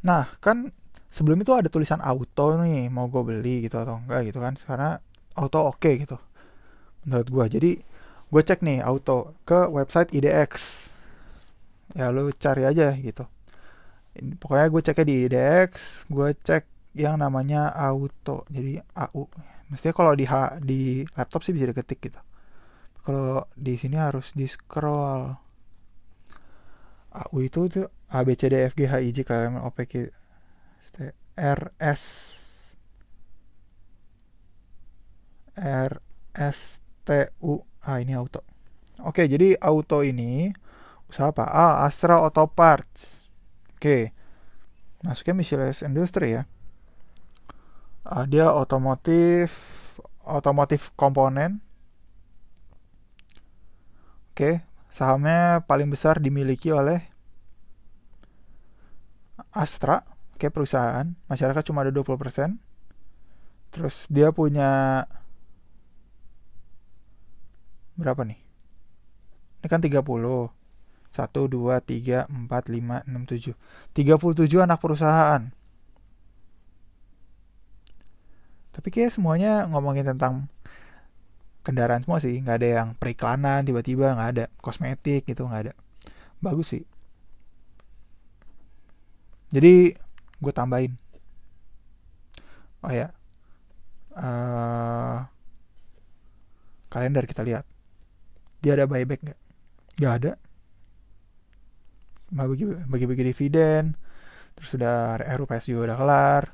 nah kan sebelum itu ada tulisan auto nih mau gue beli gitu atau enggak gitu kan karena auto oke okay, gitu menurut gue jadi gue cek nih auto ke website IDX ya lu cari aja gitu. Pokoknya gue ceknya di IDX gue cek yang namanya auto jadi AU mestinya kalau di di laptop sih bisa diketik gitu. Kalau di sini harus di scroll. AU itu tuh A B C D F G H I J K L M N O P Q R S R S T U ah ini auto. Oke jadi auto ini usaha apa? Ah Astra Auto Parts. Oke masuknya miscellaneous industry ya. Uh, dia otomotif otomotif komponen. Oke sahamnya paling besar dimiliki oleh Astra oke perusahaan. Masyarakat cuma ada 20% terus dia punya berapa nih? Ini kan 30 1, 2, 3, 4, 5, 6, 7 37 anak perusahaan. Tapi kayak semuanya ngomongin tentang kendaraan semua sih. Nggak ada yang periklanan tiba-tiba nggak ada. Kosmetik gitu nggak ada. Bagus sih jadi gue tambahin. Oh ya. Uh, kalender kita lihat. Dia ada buyback nggak? Nggak ada. Bagi bagi bagi dividen. Terus sudah RUPS juga udah kelar.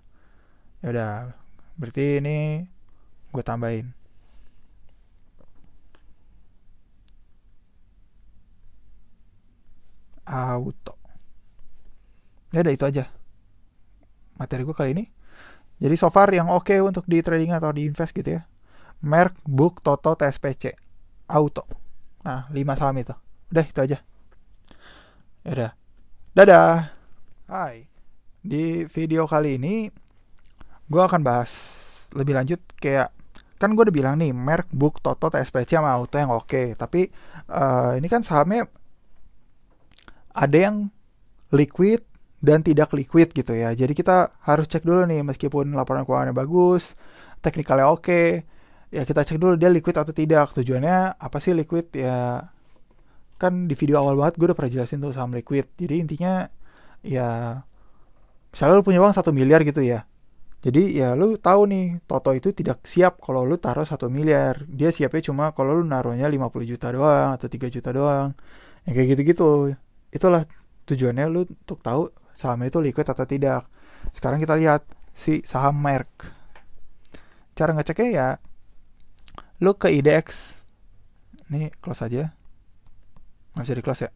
Ya udah berarti ini gue tambahin. Auto ya udah itu aja materi gue kali ini jadi so far yang oke okay untuk di trading atau di invest gitu ya Merk, Book, Toto, TSPC, Auto. Nah, 5 saham itu. Udah, itu aja. Ya udah. Dadah. Hai. Di video kali ini gue akan bahas lebih lanjut kayak kan gue udah bilang nih Merk, Book, Toto, TSPC sama Auto yang oke. Okay. Tapi uh, ini kan sahamnya ada yang liquid dan tidak liquid gitu ya. Jadi kita harus cek dulu nih meskipun laporan keuangannya bagus, teknikalnya oke, okay, ya kita cek dulu dia liquid atau tidak. Tujuannya apa sih liquid? Ya kan di video awal banget gue udah pernah jelasin tuh saham liquid. Jadi intinya ya misalnya lu punya uang satu miliar gitu ya. Jadi ya lu tahu nih Toto itu tidak siap kalau lu taruh satu miliar. Dia siapnya cuma kalau lu naruhnya 50 juta doang atau 3 juta doang. Ya kayak gitu-gitu. Itulah tujuannya lu untuk tahu sahamnya itu liquid atau tidak. Sekarang kita lihat si saham Merck. Cara ngeceknya ya lu ke IDX ini close aja. Nggak bisa di close ya?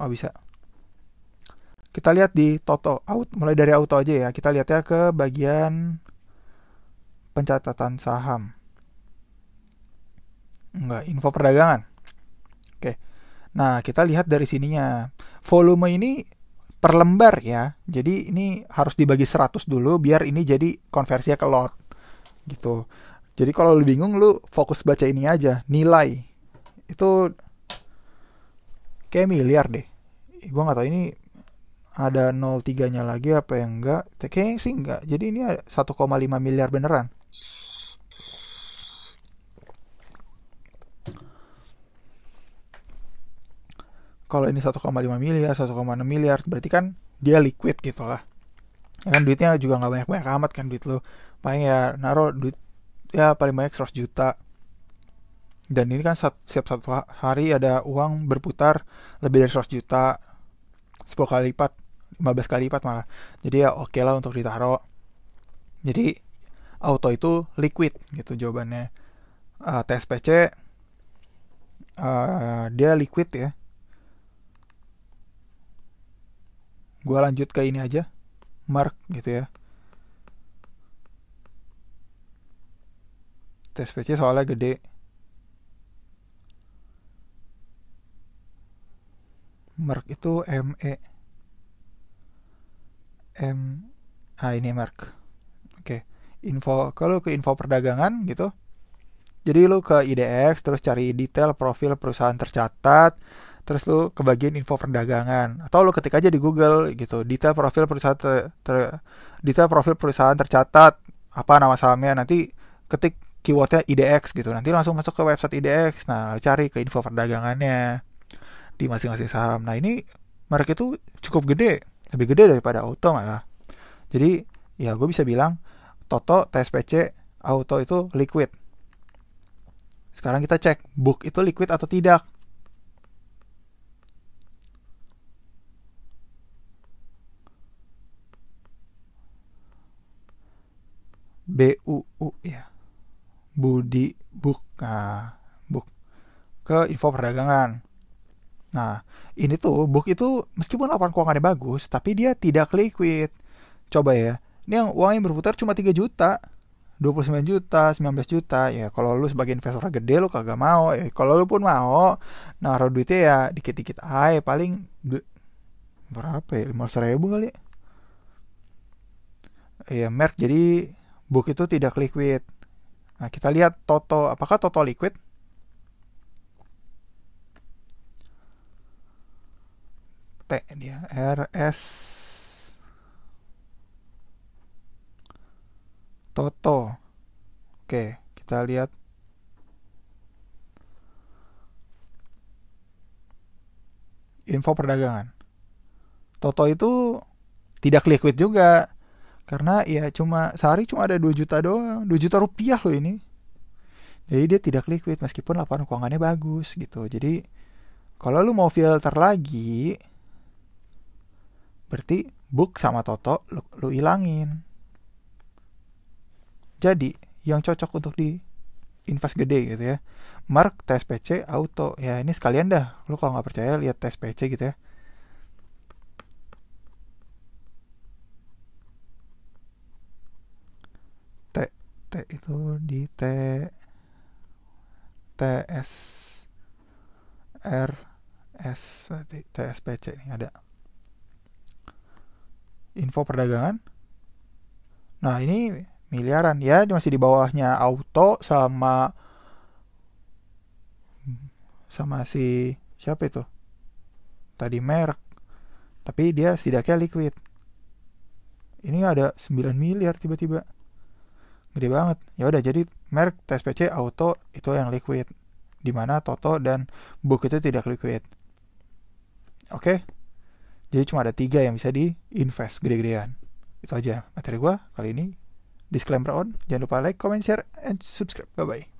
Oh bisa. Kita lihat di Toto. Out mulai dari auto aja ya. Kita lihat ya ke bagian pencatatan saham. Enggak info perdagangan. Oke. Nah kita lihat dari sininya volume ini per lembar ya jadi ini harus dibagi 100 dulu biar ini jadi konversinya ke lot gitu jadi kalau lu bingung lu fokus baca ini aja, nilai. Itu kayak miliar deh. Gua nggak tahu ini ada 03-nya lagi apa yang enggak. Kayaknya sih enggak. Jadi ini 1,5 miliar beneran. Kalau ini 1,5 miliar, 1,6 miliar, berarti kan dia liquid gitu lah. Ya kan duitnya juga nggak banyak-banyak amat kan duit lu. Paling ya naruh duit ya paling banyak 100 juta. Dan ini kan setiap satu hari ada uang berputar lebih dari 100 juta. 10 kali lipat 15 kali lipat malah. Jadi ya oke okay lah untuk ditaruh. Jadi auto itu liquid gitu jawabannya. Uh, TSPC uh, dia liquid ya gue lanjut ke ini aja. Mark gitu ya. Tes PC soalnya gede. Merk itu ME M ah ini Merk oke info kalau ke info perdagangan gitu. Jadi lu ke IDX terus cari detail profil perusahaan tercatat terus lu ke bagian info perdagangan. Atau lu ketik aja di Google gitu. Detail profil perusahaan ter, ter, detail profil perusahaan tercatat. Apa nama sahamnya. Nanti ketik keywordnya IDX gitu. Nanti langsung masuk ke website IDX nah cari ke info perdagangannya di masing-masing saham. Nah ini merek itu cukup gede. Lebih gede daripada auto malah. Jadi ya gue bisa bilang Toto TSPC auto itu liquid. Sekarang kita cek book itu liquid atau tidak B U U ya. Budi Book. Nah, Book ke info perdagangan. Nah, ini tuh book itu meskipun laporan keuangannya bagus, tapi dia tidak liquid. Coba ya. Ini yang uang yang berputar cuma 3 juta. 29 juta, 19 juta. Ya, kalau lu sebagai investor gede lu kagak mau. Ya, kalau lu pun mau, naruh duitnya ya dikit-dikit aja paling berapa ya? 500 ribu kali. Ya, merk jadi book itu tidak liquid. Nah, kita lihat Toto, apakah Toto liquid? T dia RS Toto. Oke, kita lihat info perdagangan. Toto itu tidak liquid juga karena ya cuma sehari cuma ada 2 juta doang. 2 juta rupiah loh ini. Jadi dia tidak liquid meskipun laporan keuangannya bagus gitu. Jadi kalau lu mau filter lagi berarti book sama toto lu, lu ilangin. Jadi yang cocok untuk di invest gede gitu ya. Mark TSPC auto. Ya ini sekalian dah. Lu kalau nggak percaya lihat TSPC gitu ya itu di T TS R S TSPC ini ada. Info perdagangan? Nah ini miliaran. Ya masih di bawahnya auto sama sama si siapa itu? Tadi merek tapi dia setidaknya liquid. Ini ada 9 miliar tiba-tiba gede banget. Ya udah jadi merek TSPC auto itu yang liquid di mana Toto dan book itu tidak liquid. Oke? Okay? jadi cuma ada tiga yang bisa di invest gede-gedean. Itu aja materi gua kali ini. Disclaimer on. Jangan lupa like comment share and subscribe. Bye bye